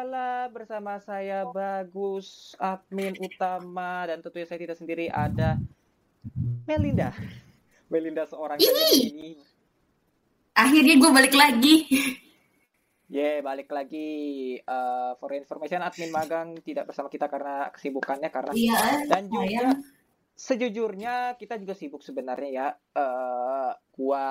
Lagi di Garis Bala bersama saya Bagus, admin utama dan tentunya saya tidak sendiri ada Melinda. Melinda seorang ini. Akhirnya gue balik lagi. Ye, balik lagi Eh, for information admin magang tidak bersama kita karena kesibukannya karena Iya. dan juga sayang. sejujurnya kita juga sibuk sebenarnya ya. Eh gua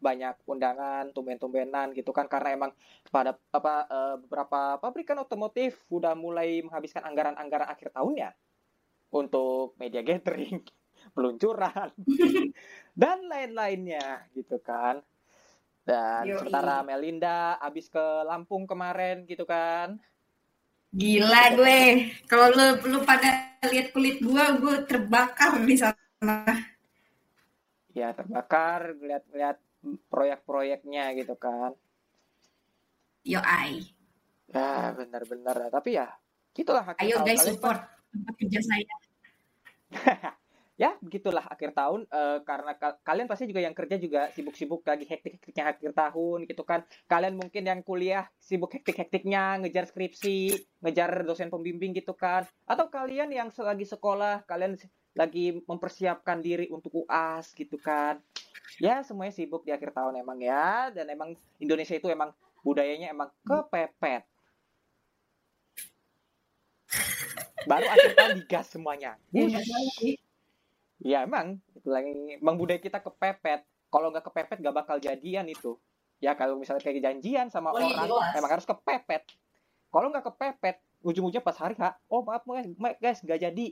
banyak undangan tumben-tumbenan gitu kan karena emang pada apa eh, beberapa pabrikan otomotif udah mulai menghabiskan anggaran-anggaran akhir tahunnya untuk media gathering, peluncuran dan lain-lainnya gitu kan. Dan Yoi. sementara Melinda abis ke Lampung kemarin gitu kan. Gila gue. Kalau lu, lu pada lihat kulit gue, gue terbakar di sana. ya terbakar lihat-lihat proyek-proyeknya gitu kan. Yo ai. ya benar-benar. Tapi ya gitulah akhir Ayo tahun. guys Kalian support tempat kerja saya. ya begitulah akhir tahun. Eh, karena ka- kalian pasti juga yang kerja juga sibuk-sibuk lagi hektik-hektiknya akhir tahun gitu kan. Kalian mungkin yang kuliah sibuk hektik-hektiknya ngejar skripsi ngejar dosen pembimbing gitu kan. Atau kalian yang lagi sekolah kalian lagi mempersiapkan diri untuk UAS gitu kan ya semuanya sibuk di akhir tahun emang ya dan emang Indonesia itu emang budayanya emang kepepet baru akhir tahun digas semuanya Ya, nggak salah sih. Ya emang itu lagi emang budaya kita kepepet. Kalau nggak kepepet nggak bakal jadian itu. Ya kalau misalnya kayak janjian sama Oh, iya, orang jelas. emang harus kepepet. Kalau nggak kepepet ujung-ujungnya pas hari H, oh maaf guys, ma- guys nggak jadi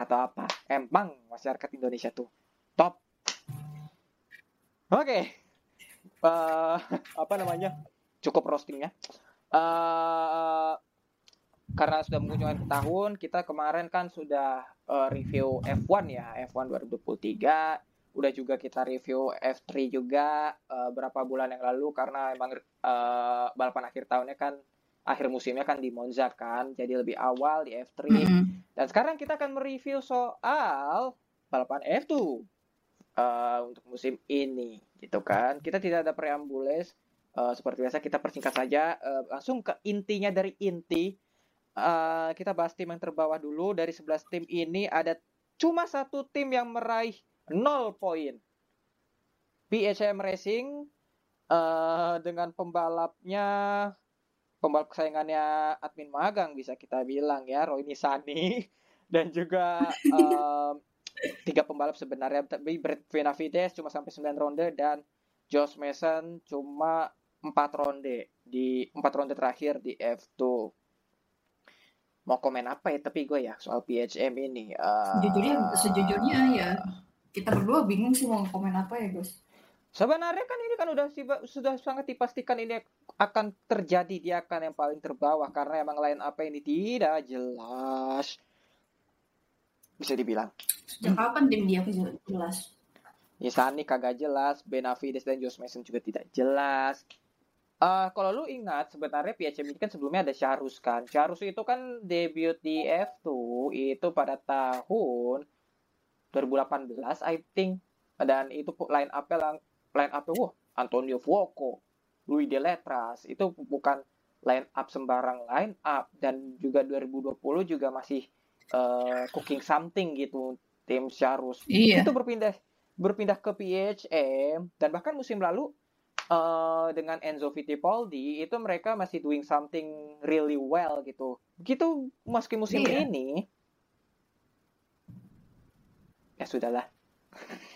atau apa? Emang masyarakat Indonesia tuh top. Oke, Eh, apa namanya? Cukup roastingnya. Eh karena sudah mengunjungi tahun, kita kemarin kan sudah eh, review F1 ya, F1 2023. Udah juga kita review F3 juga eh, berapa bulan yang lalu karena emang eh, balapan akhir tahunnya kan akhir musimnya kan di Monza kan, jadi lebih awal di F3. Mm-mm. Dan sekarang kita akan mereview soal balapan F2 eh, untuk musim ini, gitu kan. Kita tidak ada preambules, eh, seperti biasa kita persingkat saja, eh, langsung ke intinya dari inti. Eh, kita bahas tim yang terbawah dulu. Dari 11 tim ini ada cuma satu tim yang meraih 0 poin. PHM Racing eh, dengan pembalapnya pembalap kesayangannya admin magang bisa kita bilang ya Roy Nisani. Dan juga em, tiga pembalap sebenarnya. Tapi Brett Benavides cuma sampai 9 ronde dan Josh Mason cuma empat ronde di empat ronde terakhir di F2 mau komen apa ya? Tapi gue ya soal PHM ini eh, Sejujurnya, sejujurnya ya kita berdua bingung sih mau komen apa ya Gus. Sebenarnya kan ini kan udah sudah sangat dipastikan ini akan terjadi dia akan yang paling terbawah karena emang line apa ini tidak jelas. Bisa dibilang. Sejak kapan tim dia jelas? Nisani kagak jelas, Benavides dan Josh Mason juga tidak jelas. Eh kalau lu ingat sebenarnya PHM ini kan sebelumnya ada Charus kan. Charus itu kan debut di F2 itu pada tahun 2018 I think dan itu line up lang line up wah Antonio Fuoco, Louis De Letras itu bukan line up sembarang line up dan juga 2020 juga masih eh, cooking something gitu tim Charus Iya. itu berpindah berpindah ke PHM dan bahkan musim lalu eh, dengan Enzo Fittipaldi itu mereka masih doing something really well gitu. Begitu meski musim Iya. ini ya sudahlah.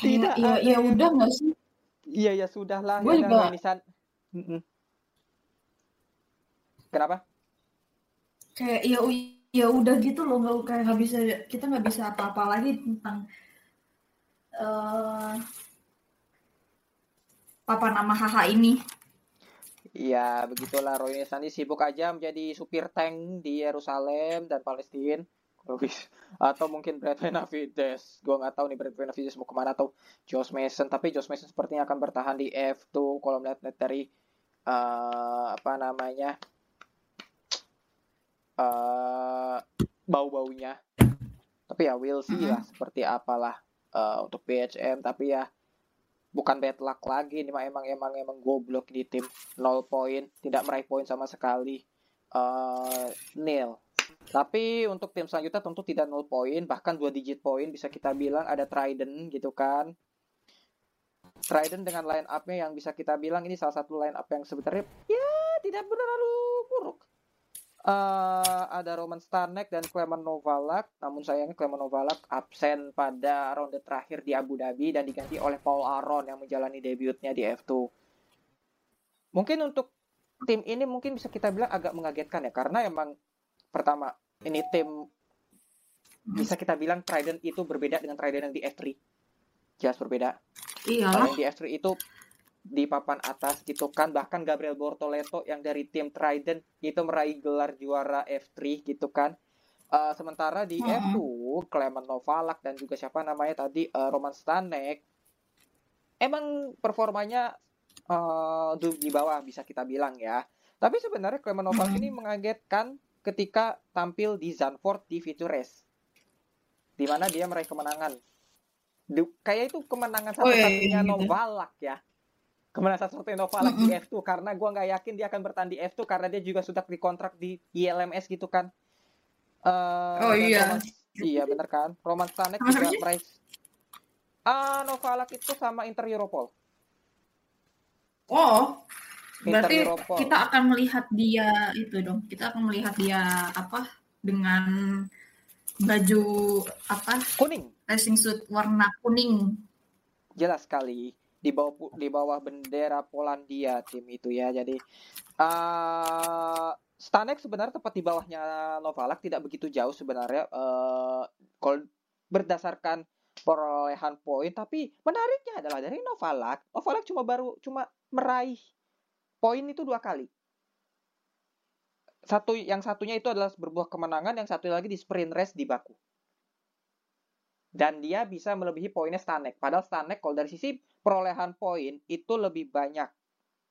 Tidak ya, ya udah nggak sih? Iya ya sudahlah Gue ya juga- Nisan. Mm-mm. Kenapa? kayak ya ya udah gitu loh nggak kayak nggak bisa kita nggak bisa apa-apa lagi tentang eh papan nama HH ini Iya, begitulah Roy Sandi sibuk aja menjadi supir tank di Yerusalem dan Palestina. Bisa. Atau mungkin Brad Benavides. Gue nggak tahu nih Brad Benavides mau ke mana atau Josh Mason. Tapi Josh Mason sepertinya akan bertahan di F2 kalau melihat dari eh, apa namanya eh bau-baunya. Tapi ya will see lah seperti apalah eh, untuk BHM. Tapi ya bukan bad luck lagi nih emang emang emang goblok di tim 0 poin tidak meraih poin sama sekali eh nil tapi untuk tim selanjutnya tentu tidak 0 poin bahkan dua digit poin bisa kita bilang ada Trident gitu kan. Trident dengan line up-nya yang bisa kita bilang ini salah satu line up yang sebenarnya ya tidak terlalu buruk. Eh, ada Roman Stanek dan Clement Novalak namun sayangnya Clement Novalak absen pada ronde terakhir di Abu Dhabi dan diganti oleh Paul Aron yang menjalani debutnya di F2 mungkin untuk tim ini mungkin bisa kita bilang agak mengagetkan ya karena emang pertama ini tim bisa kita bilang Trident itu berbeda dengan Trident yang di F3 jelas berbeda. Kalau iyalah yang di F3 itu di papan atas gitu kan bahkan Gabriel Bortoleto yang dari tim Trident itu meraih gelar juara F3 gitu kan. Eh, sementara di Mm-mm. F2 Clement Novalak dan juga siapa namanya tadi eh, Roman Stanek emang performanya eh, di bawah bisa kita bilang ya. Tapi sebenarnya Clement Novalak Mm-mm. ini mengagetkan ketika tampil di Zandvoort di Future Race di mana dia meraih kemenangan. Du- kayak itu kemenangan Oh, iya, satu-satunya iya, gitu. Novalak ya. Kemenangan satu-satunya Novalak di F2 karena gua nggak yakin dia akan bertahan di F2 karena dia juga sudah dikontrak di ILMS gitu kan. Eh, Oh, iya. Roman- iya bener kan? Roman Stanek juga meraih Ah, Novalak itu sama Inter Europol. Oh berarti Europol kita akan melihat dia itu dong. Kita akan melihat dia apa? Dengan baju apa? Kuning. Racing suit warna kuning. Jelas sekali. Di bawah di bawah bendera Polandia tim itu ya. Jadi eh Stanek sebenarnya tepat di bawahnya Novalak tidak begitu jauh sebenarnya eh kalau berdasarkan perolehan poin. Tapi menariknya adalah dari Novalak Novalak cuma baru cuma meraih poin itu dua kali satu yang satunya itu adalah berbuah kemenangan yang satu lagi di sprint race di Baku dan dia bisa melebihi poinnya Stanek. Padahal Stanek kalau dari sisi perolehan poin itu lebih banyak.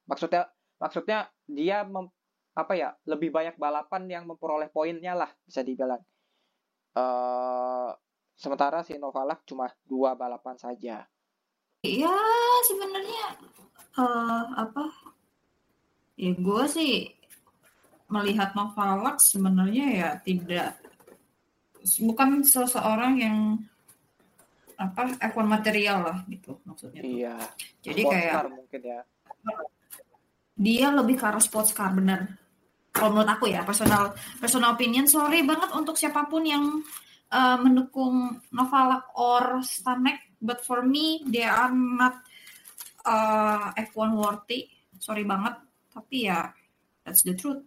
Maksudnya maksudnya dia mem- apa ya lebih banyak balapan yang memperoleh poinnya lah bisa dibilang. eh sementara si Novalak cuma dua balapan saja. ya sebenarnya eh, apa ya gue sih melihat Novalak sebenarnya ya tidak bukan seseorang yang apa F1 material lah gitu maksudnya tuh. Iya. jadi Sports kayak car mungkin ya. dia lebih ke arah sports car bener kalau menurut aku ya personal personal opinion sorry banget untuk siapa pun yang uh, mendukung Novalak or Stanek but for me they are not uh, F1 worthy sorry banget tapi ya that's the truth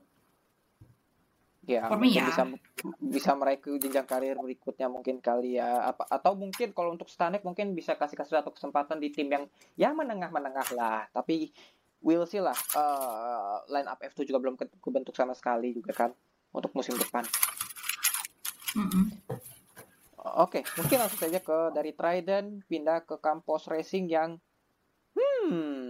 Ya, For me, ya. bisa bisa meraih ke jenjang karir berikutnya mungkin kali ya. Apa atau mungkin kalau untuk Stanek mungkin bisa kasih kasih satu kesempatan di tim yang ya menengah-menengah lah. Tapi we'll see lah. Eh, line up F2 juga belum ke- kebentuk sama sekali juga kan untuk musim depan. Mm-mm. Oke, mungkin langsung saja ke dari Trident pindah ke Campos Racing yang hmm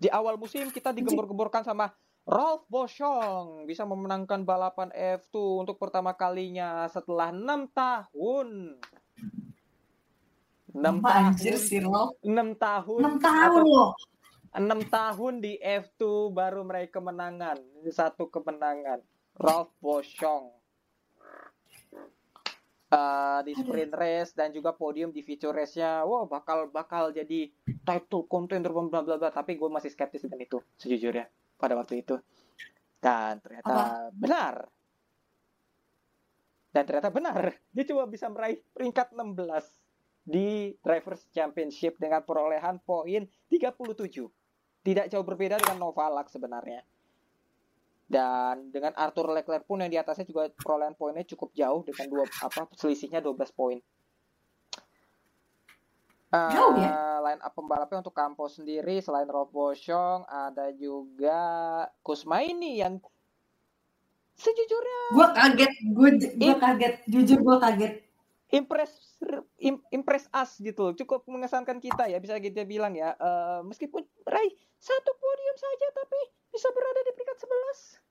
di awal musim kita digembur-gemburkan sama Rolf Boschong bisa memenangkan balapan F2 untuk pertama kalinya setelah enam tahun. Enam Apa tahun, anjir sih lo enam tahun, 6 tahun loh enam tahun di F2 baru meraih kemenangan. Ini satu kemenangan. Ralph Boschong. Eh, di sprint race dan juga podium di feature race-nya. Wow, bakal bakal jadi title contender bla bla bla. Tapi gue masih skeptis dengan itu sejujurnya pada waktu itu. Dan ternyata benar. Dan ternyata benar. Dia cuma bisa meraih peringkat 16 di Drivers Championship dengan perolehan poin 37. Tidak jauh berbeda dengan Novalak sebenarnya. Dan dengan Arthur Leclerc pun yang di atasnya juga perolehan poinnya cukup jauh dengan dua apa selisihnya 12 poin. Uh, Jauh ya? Line up pembalapnya untuk Campos sendiri selain Rolf Boschong ada juga Kusmaini yang sejujurnya Gue kaget, gue gue kaget, jujur gue kaget. Impress im- impress us gitu loh. cukup mengesankan kita ya bisa kita bilang ya Eh, meskipun meraih satu podium saja tapi bisa berada di peringkat 11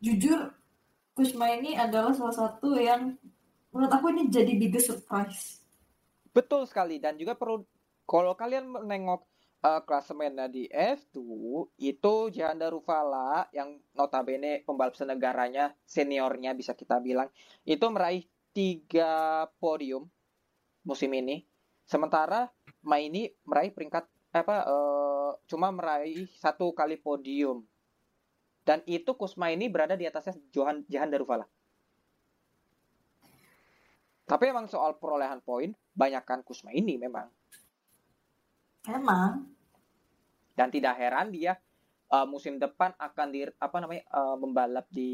Jujur, Kusma ini adalah salah satu yang menurut aku ini jadi biggest surprise. betul sekali dan juga perlu kalau kalian menengok eh, klasemennya di F2 itu Janda Rufala yang notabene pembalap senegaranya seniornya bisa kita bilang itu meraih tiga podium musim ini sementara Maini meraih peringkat apa eh, cuma meraih satu kali podium dan itu Kusma ini berada di atasnya Johan Jahan Darufala. Tapi emang soal perolehan poin, banyakkan Kusma ini memang. Emang, Dan tidak heran dia eh, musim depan akan di apa namanya eh, membalap di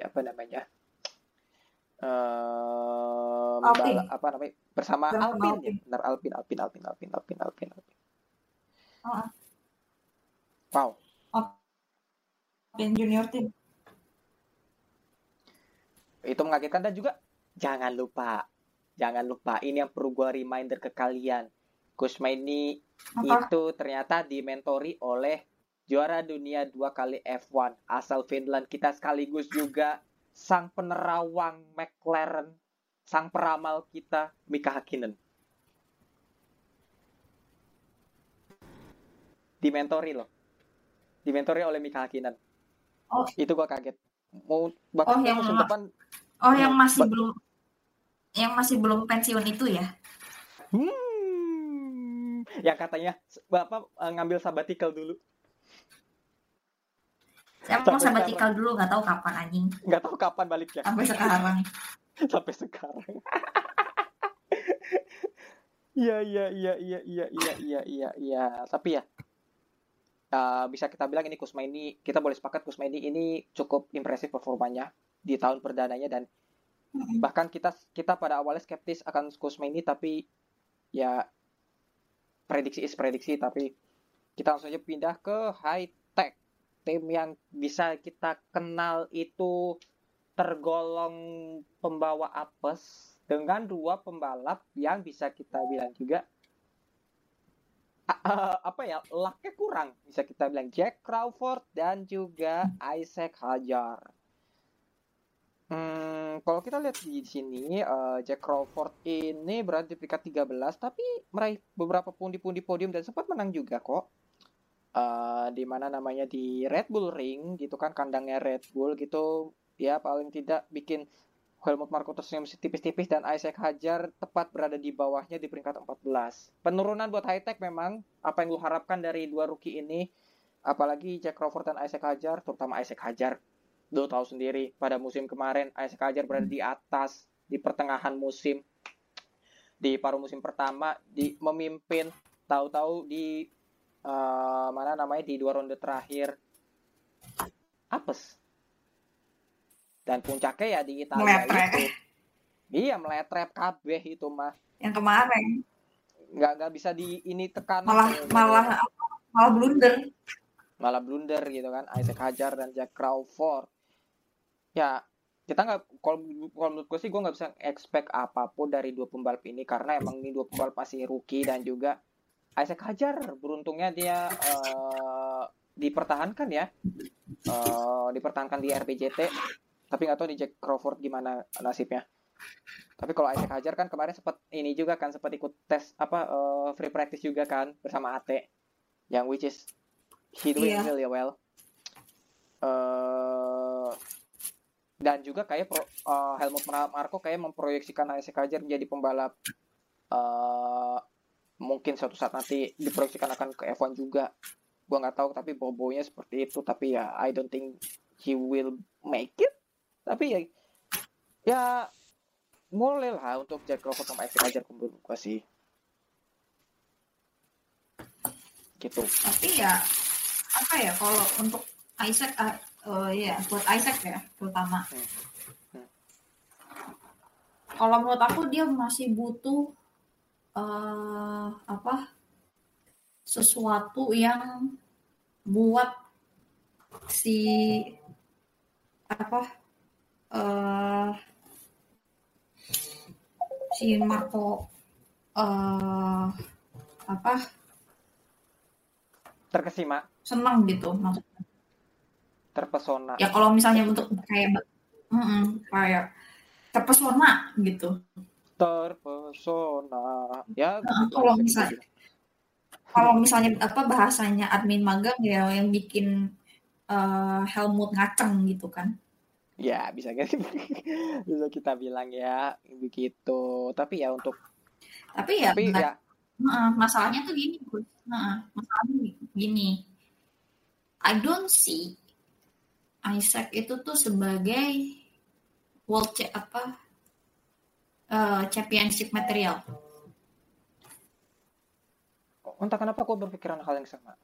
apa namanya eh membalap apa namanya bersama Bersama Alpin ya benar Alpin Alpin Alpin Alpin Alpin Alpin Alpin. Ah. Wow. tim junior team. itu mengagetkan dan juga jangan lupa jangan lupa ini yang perlu gua reminder ke kalian Kusma ini Apa? itu ternyata dimentori oleh juara dunia dua kali F1 asal Finland. Kita sekaligus juga sang penerawang McLaren sang peramal kita Mika Hakkinen dimentori loh. Dimentori oleh Mika Hakkinen Oh. itu gua kaget. Mau bahkan Oh, yang musim depan. Oh, yang masih belum yang masih belum pensiun itu ya? Hmm, yang katanya bapak eh, ngambil sabbatical dulu, Saya mau sabbatical dulu nggak tahu kapan anjing. nggak tahu kapan baliknya Sampai sekarang. sampai sekarang. Iya iya iya iya iya iya iya iya iya. Tapi ya eh, bisa kita bilang ini Kusma ini kita boleh sepakat Kusma ini ini cukup impresif performanya di tahun perdananya dan bahkan kita kita pada awalnya skeptis akan Kusma ini tapi ya prediksi is prediksi tapi kita langsung aja pindah ke high tech tim yang bisa kita kenal itu tergolong pembawa apes dengan dua pembalap yang bisa kita bilang juga a- apa ya lucknya kurang bisa kita bilang Jack Crawford dan juga Isaac Hajar. Hmm, kalau kita lihat di sini eh, Jack Crawford ini berada di peringkat 13 tapi meraih beberapa pundi-pundi podium dan sempat menang juga kok. Eh, di mana namanya di Red Bull Ring gitu kan kandangnya Red Bull gitu ya paling tidak bikin Helmut Marko tersenyum tipis-tipis dan Isaac Hajar tepat berada di bawahnya di peringkat 14. Penurunan buat high tech memang apa yang lu harapkan dari dua rookie ini apalagi Jack Crawford dan Isaac Hajar terutama Isaac Hajar lu tahu sendiri pada musim kemarin Isaac Hajar berada di atas di pertengahan musim. Di paruh musim pertama di memimpin tahu-tahu di eh, mana namanya di dua ronde terakhir. Apes. Dan puncaknya ya di Italia Meletrek. itu. Iya meletrep kabeh itu mah. Yang kemarin. Nggak nggak bisa di ini tekan. Malah malah apa, malah blunder. malah blunder gitu kan Isaac Hajar dan Jack Crawford ya kita nggak kalau kalau menurut gue sih gue nggak bisa expect apa pun dari dua pembalap ini karena emang ini dua pembalap masih rookie dan juga Isaac Hajar beruntungnya dia eh, dipertahankan ya. Eh, dipertahankan di RPJT tapi nggak tahu di Jack Crawford gimana nasibnya. Tapi kalau Isaac Hajar kan kemarin sempat ini juga kan sempat ikut tes apa eh, free practice juga kan bersama AT yang which is he doing Iya. really well dan juga kayak pro, eh, Helmut Marko kayak memproyeksikan Isaac Hajar menjadi pembalap eh mungkin suatu saat nanti diproyeksikan akan ke F1 juga. Gua nggak tahu tapi bobonya seperti itu. Tapi ya I don't think he will make it. Tapi ya ya boleh lah untuk Jack Crawford sama Isaac Hajar menurut gua sih. Gitu. Tapi ya apa ya kalau untuk Isaac uh, uh, ya buat Isaac ya terutama Hmm. Hmm. kalau menurut aku dia masih butuh eh apa sesuatu yang buat si apa eh si Marco eh apa terkesima senang gitu maksudnya terpesona. Ya kalau misalnya untuk kayak mm-mm, kayak terpesona gitu. Terpesona. Ya Nah, kalau misalnya kalau misalnya apa bahasanya admin magang ya yang bikin eh, Helmut ngaceng gitu kan. Ya bisa gitu bisa kita bilang ya begitu. Tapi ya untuk tapi ya, tapi ya. Heeh, masalahnya tuh gini Gus. Heeh, masalahnya gini. I don't see Isaac itu tuh sebagai world cha- apa eh, championship material. Entah kenapa aku berpikiran hal yang sama.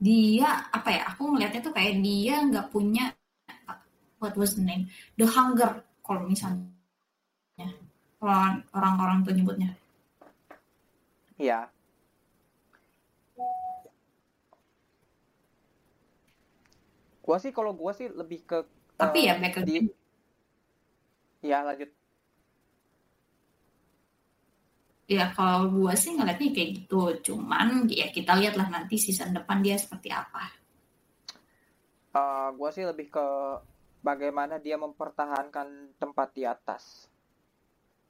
Dia apa ya aku ngelihatnya tuh kayak dia nggak punya what was the name? The hunger kalau misalnya. Orang-orang tuh nyebutnya. Iya. Gua sih kalau gua sih lebih ke tapi eh, ya back di again ya lanjut. Ya kalau gua sih ngeliatnya kayak gitu. Cuman ya kita lihatlah nanti season depan dia seperti apa. Eh, gua sih lebih ke bagaimana dia mempertahankan tempat di atas.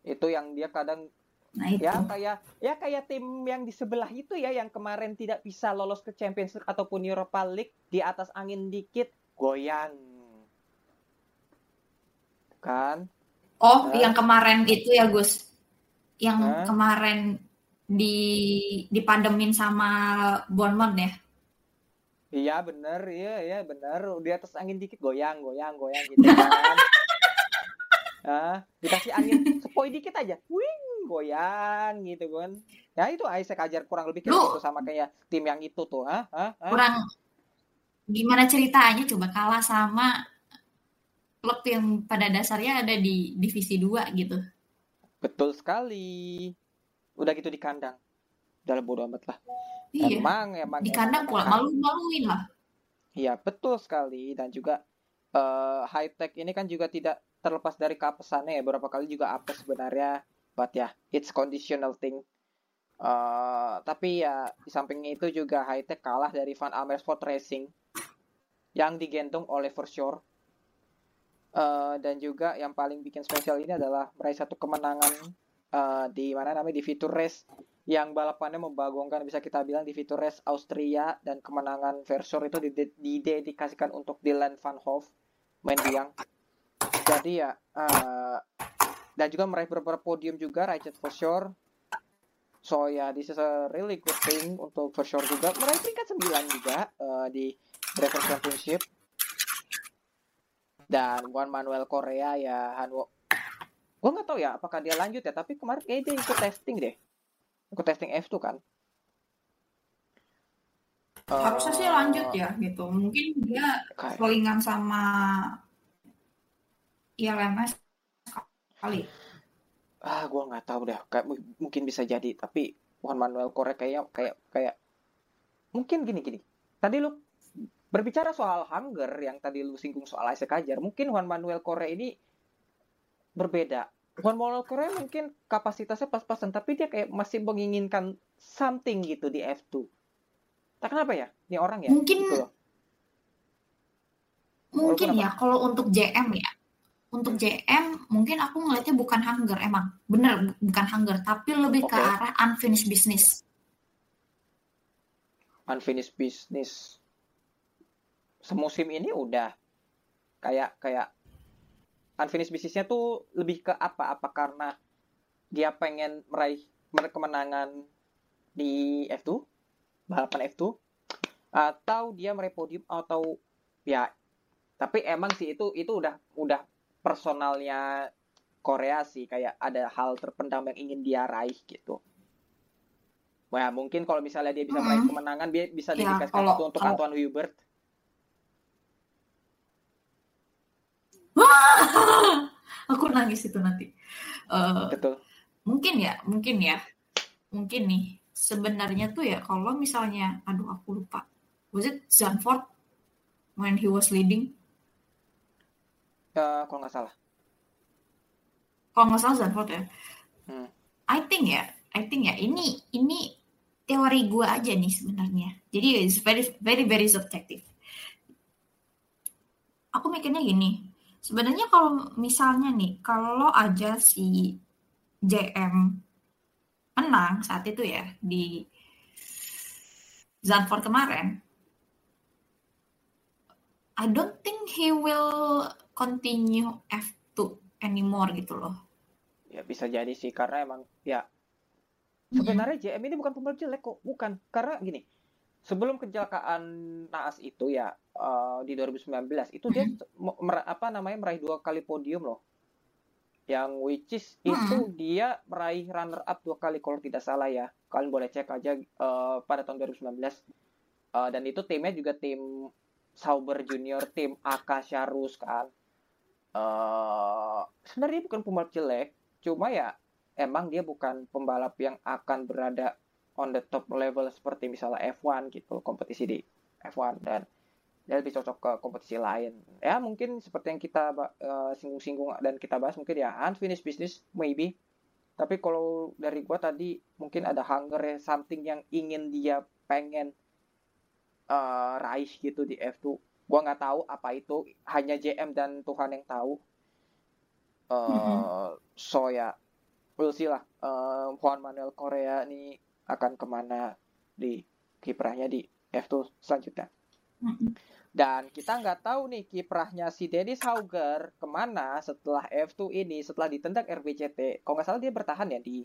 Itu yang dia kadang nah itu ya kayak ya kayak tim yang di sebelah itu ya yang kemarin tidak bisa lolos ke Champions League ataupun Europa League di atas angin dikit goyang. Kan? oh Hah? yang kemarin itu ya Gus yang Hah? kemarin di dipademin sama Bournemouth ya Iya bener, iya iya bener. Di atas angin dikit goyang, goyang, goyang gitu kan. Ah, dikasih angin sepoi dikit aja, wing goyang gitu kan. Ya itu Isaac ajar kurang lebih kayak Lu- gitu sama kayak tim yang itu tuh, ah, kurang gimana ceritanya coba kalah sama klub yang pada dasarnya ada di divisi 2 gitu. Betul sekali. Udah gitu di kandang. Udah bodo amat lah. Iya. Emang, emang. Di kandang pula malu-maluin lah. Iya, betul sekali. Dan juga eh high tech ini kan juga tidak terlepas dari keapesannya ya. Beberapa kali juga apes sebenarnya. But ya, it's conditional thing. Eh tapi ya, di sampingnya itu juga high tech kalah dari Van Amersfoort Racing yang digendong oleh Versure. Eh dan juga yang paling bikin spesial ini adalah meraih satu kemenangan eh di mana namanya di Fitur Race yang balapannya membagongkan bisa kita bilang di Fitur Race Austria dan kemenangan Versor itu dide- didedikasikan untuk Dylan Van Hoff main biang. Jadi ya eh, dan juga meraih beberapa podium juga Richard Versor. So ya this is a really good thing untuk Versor juga meraih peringkat 9 juga eh, di Driver Championship. Dan Juan Manuel Korea ya Hanwo gue nggak tahu ya apakah dia lanjut ya tapi kemarin kayaknya dia ikut testing deh ikut testing F2 kan Harusnya sih Eh, lanjut ya gitu. Mungkin dia selingan sama ILMS kali. ah gue nggak tahu deh kayak mu- mungkin bisa jadi tapi Juan Manuel Korea kayak kayak kayak mungkin gini gini. Tadi lu berbicara soal hunger yang tadi lu singgung soal Isaac Ajar mungkin Juan Manuel Korea ini berbeda. Juan Manuel Korea mungkin kapasitasnya pas-pasan tapi dia kayak masih menginginkan something gitu di F2 tak kenapa ya? Ini orang ya? Mungkin- gitu loh. Mungkin Walaupun ya kalau untuk JM ya. Untuk JM mungkin aku ngeliatnya bukan hunger emang. Bener bu- bukan hunger tapi lebih ke Oke. arah unfinished business. unfinished business semusim ini udah kayak kayak unfinished businessnya tuh lebih ke apa apa karena dia pengen meraih mer- kemenangan di F2 balapan F2 atau dia meraih podium atau ya tapi emang sih itu itu udah udah personalnya Korea sih kayak ada hal terpendam yang ingin dia raih gitu Wah, mungkin kalau misalnya dia bisa meraih kemenangan, dia bisa Ya, dedikasikan kalau- itu untuk kalau- Antoine Hubert. Aku nangis itu nanti. Eh, Betul. mungkin ya, mungkin ya, mungkin nih. Sebenarnya tuh ya kalau misalnya, aduh aku lupa, was it Zanford when he was leading? Eh, kalau nggak salah. Kalau nggak salah Zanford ya. Hmm. I think ya, I think ya ini ini teori gue aja nih sebenarnya. Jadi it's very very very subjective. Aku mikirnya gini, sebenarnya kalau misalnya nih, kalau aja si JM menang saat itu ya di Zandvoort kemarin, I don't think he will continue F2 anymore gitu loh. Ya bisa jadi sih karena emang ya Mm-mm. sebenarnya JM ini bukan pembalap jelek kok, bukan. Karena gini, sebelum kecelakaan naas itu ya eh, di 2019 itu dia Mm-hmm. mer- apa namanya meraih dua kali podium loh. Yang which is Mm-mm. itu dia meraih runner up dua kali kalau tidak salah ya. Kalian boleh cek aja eh, pada tahun 2019. Eh, dan itu timnya juga tim Sauber Junior, tim Akasha Rus kan. Eh sebenarnya bukan pembalap jelek, cuma ya emang dia bukan pembalap yang akan berada on the top level seperti misalnya F1 gitu, kompetisi di F1 dan dia lebih cocok ke kompetisi lain. Ya mungkin seperti yang kita eh, singgung-singgung dan kita bahas mungkin ya unfinished business maybe. Tapi kalau dari gua tadi mungkin ada hunger ya, something yang ingin dia pengen eh, raih gitu di F2. Gua nggak tahu apa itu, hanya JM dan Tuhan yang tahu. Eh, Mhm. So ya, we'll see lah. Eh, Juan Manuel Korea ini akan ke mana di kiprahnya di F2 selanjutnya. Mm-mm. Dan kita nggak tahu nih kiprahnya si Dennis Hauger ke mana setelah F2 ini, setelah ditendang RBCT. Kalau nggak salah dia bertahan ya di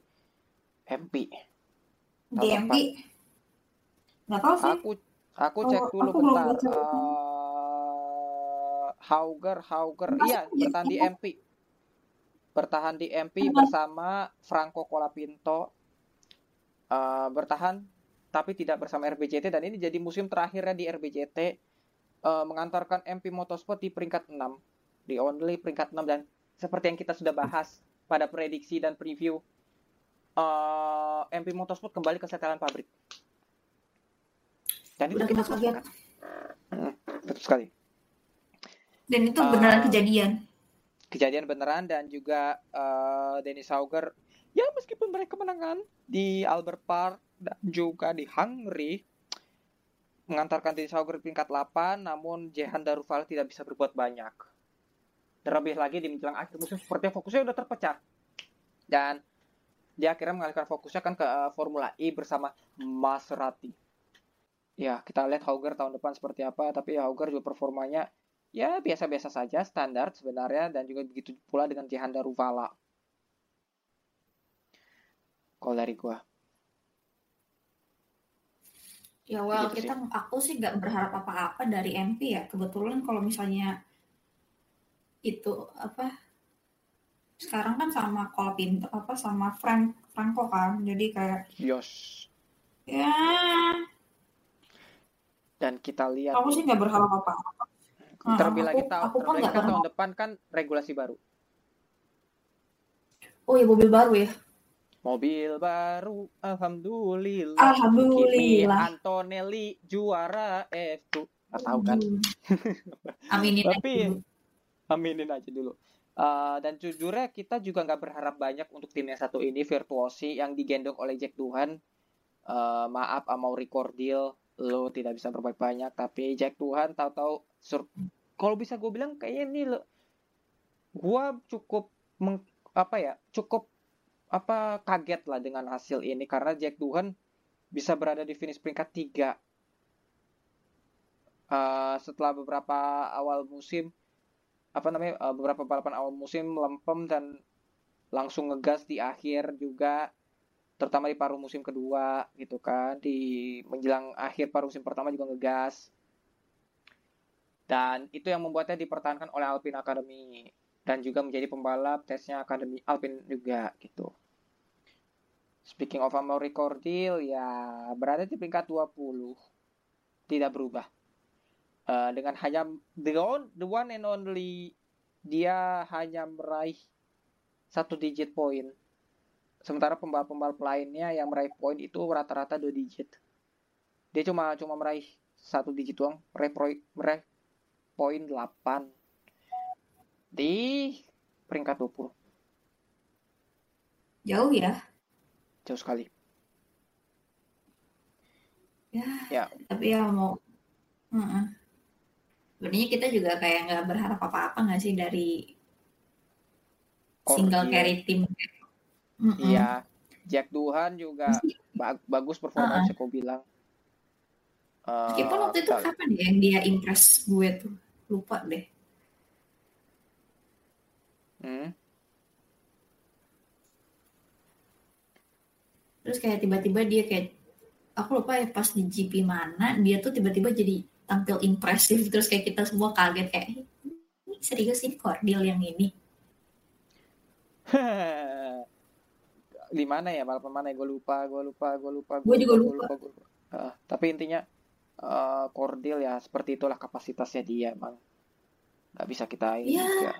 MP. Di MP nggak tahu sih. Aku aku Oh, cek dulu aku bentar. Hauger, Hauger, iya bertahan di? MP. Bertahan di MP bersama Franco Colapinto. Eh, bertahan tapi tidak bersama RBCT dan ini jadi musim terakhirnya di RBCT eh, mengantarkan MP Motorsport di peringkat 6 di only peringkat 6 dan seperti yang kita sudah bahas pada prediksi dan preview eh, MP Motorsport kembali ke setelan pabrik dan itu kita kaget. betul sekali Dan itu Eh, beneran kejadian. kejadian beneran dan juga eh, Dennis Hauger ya meskipun meraih kemenangan di Albert Park dan juga di Hungary mengantarkan Dennis Hauger di peringkat 8 namun Jehan Daruval tidak bisa berbuat banyak. Terlebih lagi di menjelang akhir musim sepertinya fokusnya udah terpecah. Dan dia akhirnya mengalihkan fokusnya kan ke eh, Formula E bersama Maserati. Ya kita lihat Hauger tahun depan seperti apa tapi Hauger juga performanya ya biasa-biasa saja standar sebenarnya dan juga begitu pula dengan Jehan Daruvala kalau dari gua Ya well, Gitu sih. kita aku sih nggak berharap apa-apa dari MP ya. Kebetulan kalau misalnya itu apa sekarang kan sama Colapinto apa sama Frank Franco kan. Jadi kayak Yos ya dan kita lihat aku sih nggak berharap apa-apa. Nah, terlebih aku- lagi tahun aku terlebih lagi kan berharap. tahun depan kan regulasi baru Oh ya mobil baru ya. mobil baru alhamdulillah Kimi Alhamdulillah. Antonelli juara F2 nggak tahu kan Aminin aja Tapi- dulu. aminin aja dulu Eh, dan jujurnya kita juga nggak berharap banyak untuk tim yang satu ini Virtuosi yang digendong oleh Jack Tuhan Eh, maaf Amaury Cordial lo tidak bisa berbuat banyak tapi Jack Tuhan tahu-tahu sur- kalau bisa gue bilang kayaknya ini lo gue cukup meng- apa ya cukup apa kaget lah dengan hasil ini. Karena Jack Tuhan bisa berada di finish peringkat tiga. Eh, setelah beberapa awal musim apa namanya eh, beberapa balapan awal musim lempem dan langsung ngegas di akhir juga terutama di paruh musim kedua gitu kan di menjelang akhir paruh musim pertama juga ngegas dan itu yang membuatnya dipertahankan oleh Alpine Academy dan juga menjadi pembalap tesnya Akademi Alpine juga gitu Speaking of Amaury Cordil, ya berada di peringkat 20. Tidak berubah. Uh, dengan hanya the, on, the one and only dia hanya meraih satu digit poin. Sementara pembalap-pembalap lainnya yang meraih poin itu rata-rata dua digit. Dia cuma cuma meraih satu digit doang, meraih, meraih poin 8 di peringkat 20. Jauh ya? Jauh sekali. Ya, Ya, tapi ya mau Heeh. Sebenarnya kita juga kayak nggak berharap apa-apa nggak sih dari single Cordil. carry team. Iya, Jack Duhan juga ba- bagus performanya aku bilang. Eh, Meskipun waktu itu kal- kapan ya yang dia impress gue tuh lupa deh. Hmm, Terus kayak tiba-tiba dia kayak aku lupa ya pas di GP mana dia tuh tiba-tiba jadi tampil impresif terus kayak kita semua kaget kayak ini serius ini Cordil yang ini. di mana ya balapan mana ya gue lupa gue lupa gue lupa Gue juga lupa. Eh, tapi intinya Cordil ya seperti itulah kapasitasnya dia emang nggak bisa kita ini Iya. juga.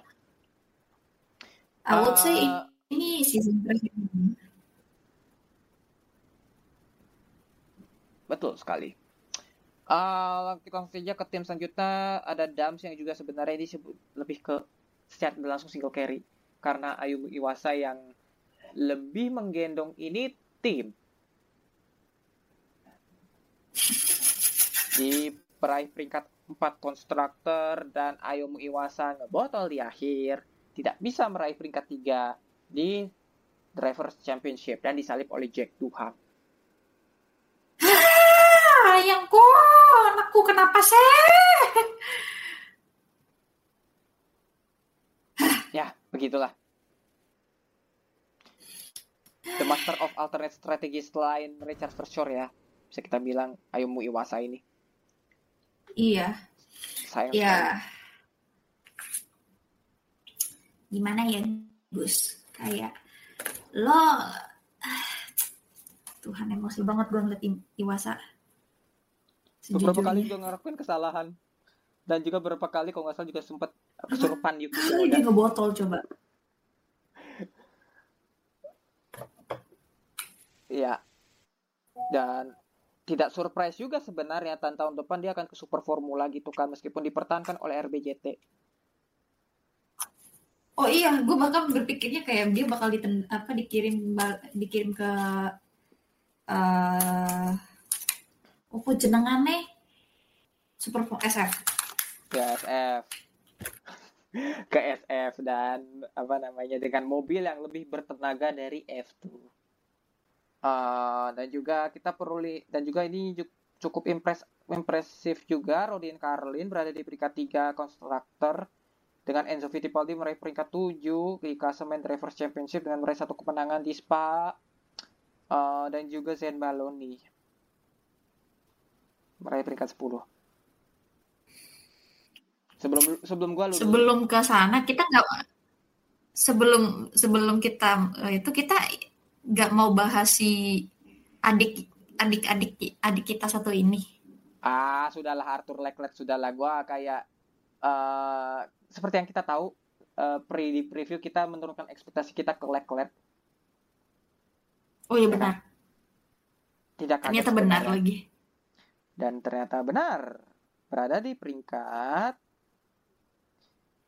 I would say Eh, ini season terakhir. betul sekali Eh, kita langsung saja ke tim selanjutnya ada Dams yang juga sebenarnya ini lebih ke secara langsung single carry karena Ayumu Iwasa yang lebih menggendong ini tim di peraih peringkat 4 konstruktor dan Ayumu Iwasa ngebotol di akhir tidak bisa meraih peringkat 3 di Drivers Championship dan disalip oleh Jack Duham Ah, Sayangku, anakku kenapa sih? Ya, begitulah. The Master of Alternate Strategies selain Richard Verschoor ya. Bisa kita bilang Ayumu Iwasa ini. Iya, Sayang ya. Gimana ya, Gus? Kayak lo ah, Tuhan emosi banget gue ngeliat Iwasa. Beberapa kali Sejujurnya. juga ngelakuin kesalahan. Dan juga beberapa kali kalau nggak salah juga sempat kesurupan Yuki Kali dia ngebotol coba. Iya. Dan tidak surprise juga sebenarnya tahun tahun depan dia akan ke Super Formula gitu kan meskipun dipertahankan oleh RBJT. Oh iya, gue bahkan berpikirnya kayak dia bakal diten, apa dikirim dikirim ke eh apa jenengannya Super SF. ke SF ke SF dan apa namanya dengan mobil yang lebih bertenaga dari F2 Eh, dan juga kita perlu dan juga ini cukup impres impresif juga Rodin Carlin berada di peringkat 3 konstruktor dengan Enzo Fittipaldi meraih peringkat 7 di klasemen Drivers Championship dengan meraih satu kemenangan di Spa Eh, dan juga Zen Baloni meraih peringkat 10 sebelum sebelum gua lu dulu. Sebelum ke sana kita nggak sebelum sebelum kita eh, itu kita nggak mau bahas si adik adik adik adik kita satu ini. Ah, sudahlah Arthur Leclerc sudahlah gua kayak eh seperti yang kita tahu eh, pre di preview kita menurunkan ekspektasi kita ke Leclerc Oh iya benar, tidak kaget ternyata benar sebenarnya. lagi. dan ternyata benar berada di peringkat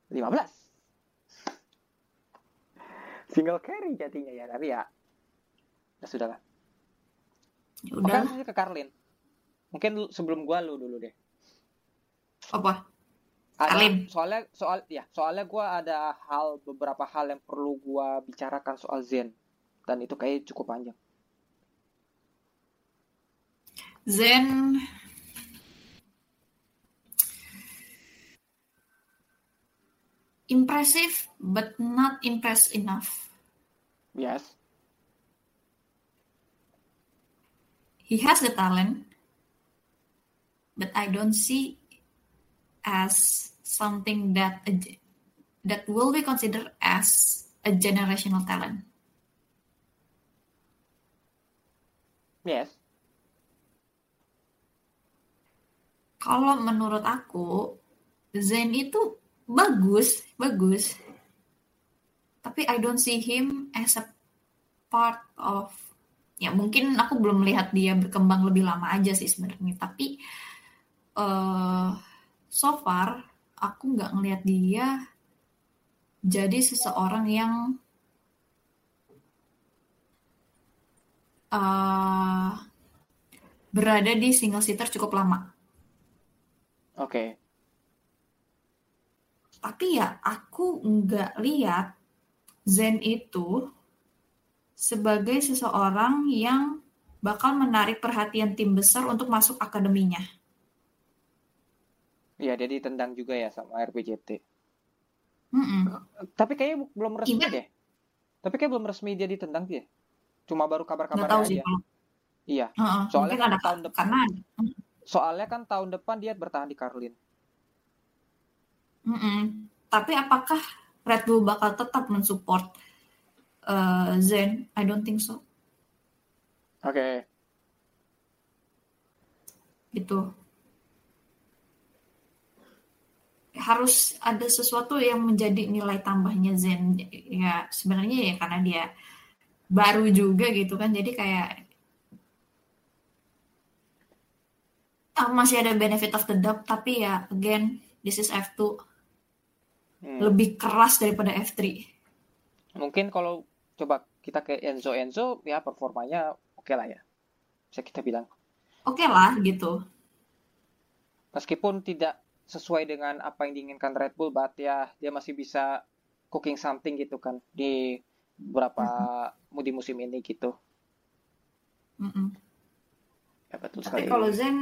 15 single carry jadinya ya tapi ya ya sudahlah Ya Oke udah aja ke Carlin mungkin lu- sebelum gua lu dulu deh. Apa? ada Carlin. soalnya soal ya soalnya gua ada hal beberapa hal yang perlu gua bicarakan soal Zen. Dan itu kayak cukup panjang. Zen. Impressive but not impressed enough. yes He has the talent, but I don't see as something that a that will be considered as a generational talent. Yes. Kalau menurut aku, Zen itu bagus, bagus. Tapi I don't see him as a part of ya mungkin aku belum melihat dia berkembang lebih lama aja sih sebenarnya. Tapi uh, so far aku nggak ngelihat dia jadi seseorang yang uh, berada di single seater cukup lama. Oke. Okay. Tapi ya aku nggak lihat Zen itu sebagai seseorang yang bakal menarik perhatian tim besar untuk masuk akademinya. Iya, dia ditendang juga ya sama RPJT. Mm -mm. Tapi kayaknya belum resmi Iya. deh. Tapi kayak belum resmi dia ditendang dia. Cuma baru kabar-kabar sih aja. kalau Iya. Heeh, Soalnya mungkin kan ada tahun depan- karena ada. Soalnya kan tahun depan dia bertahan di Carlin. Mm-mm. Tapi apakah Red Bull bakal tetap mensupport uh, Zen? I don't think so. Oke. Gitu. Harus ada sesuatu yang menjadi nilai tambahnya Zen. Ya sebenarnya ya karena dia baru juga gitu kan. Jadi kayak ah, masih ada benefit of the doubt. Tapi ya again, this is F2 Hmm. lebih keras daripada F3. Mungkin kalau coba kita ke Enzo Enzo ya performanya oke lah ya. Bisa kita bilang. Oke lah gitu. Meskipun tidak sesuai dengan apa yang diinginkan Red Bull, but ya dia masih bisa cooking something gitu kan di beberapa di musim ini gitu. Mm-mm. Ya betul Tapi sekali. kalau Zen,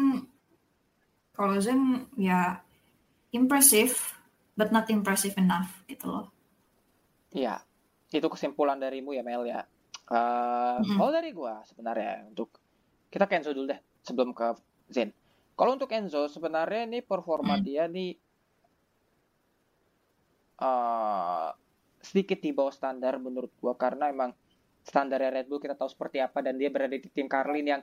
kalau Zen ya impressive, but not impressive enough gitu loh. Iya, itu kesimpulan darimu ya Mel ya. Eh, Mm-mm. Kalau dari gua sebenarnya untuk kita ke Enzo dulu deh sebelum ke Zen. Kalau untuk Enzo sebenarnya ini performa Mm. dia nih eh, sedikit di bawah standar menurut gua karena emang standarnya Red Bull kita tahu seperti apa dan dia berada di tim Carlin yang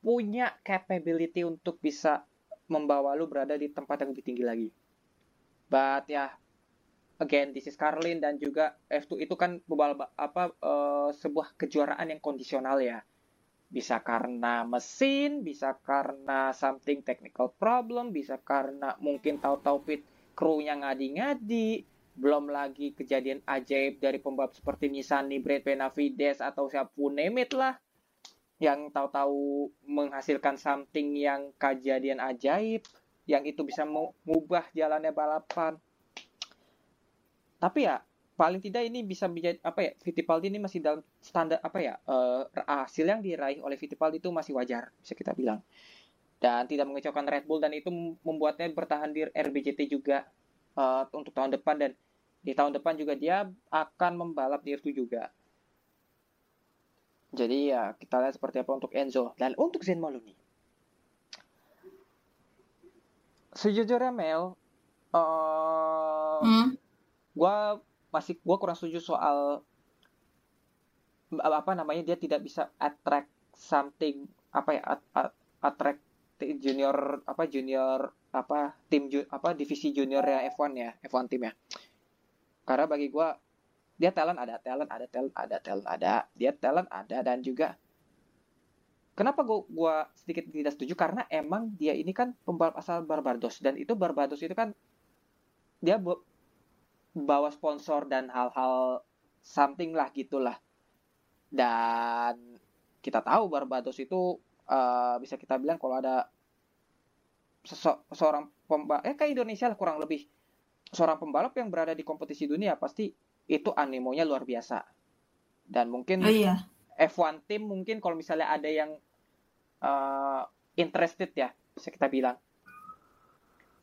punya capability untuk bisa membawa lu berada di tempat yang lebih tinggi lagi. But ya again this is Carlin dan juga F2 itu kan beberapa apa eh, sebuah kejuaraan yang kondisional ya. Bisa karena mesin, bisa karena something technical problem, bisa karena mungkin tahu-tahu pit krunya ngadi-ngadi, belum lagi kejadian ajaib dari pembalap seperti Nissany, Brad Benavides atau siapa pun name it lah yang tahu-tahu menghasilkan something yang kejadian ajaib yang itu bisa mengubah jalannya balapan. Tapi ya paling tidak ini bisa menjadi apa ya Fittipaldi ini masih dalam standar apa ya eh, hasil yang diraih oleh Fittipaldi itu masih wajar bisa kita bilang dan tidak mengecewakan Red Bull dan itu membuatnya bertahan di RBJT juga eh, untuk tahun depan dan di tahun depan juga dia akan membalap di R2 juga. Jadi ya kita lihat seperti apa untuk Enzo dan untuk Zen Maloney. Sejujurnya Mel, eh Hmm. Gua masih gua kurang setuju soal apa namanya dia tidak bisa attract something apa ya at- at- attract junior apa junior apa tim ju- apa divisi junior ya F1 ya F1 tim ya. Karena bagi gua dia talent ada talent ada talent ada talent ada dia talent ada dan juga kenapa gua gua sedikit tidak setuju? Karena emang dia ini kan pembalap asal Barbados dan itu Barbados itu kan dia bawa sponsor dan hal-hal something lah gitulah dan kita tahu Barbados itu eh, bisa kita bilang kalau ada seorang pembalap eh kayak Indonesia lah kurang lebih seorang pembalap yang berada di kompetisi dunia pasti itu animonya luar biasa dan mungkin Oh iya. F1 tim mungkin kalau misalnya ada yang eh, interested ya bisa kita bilang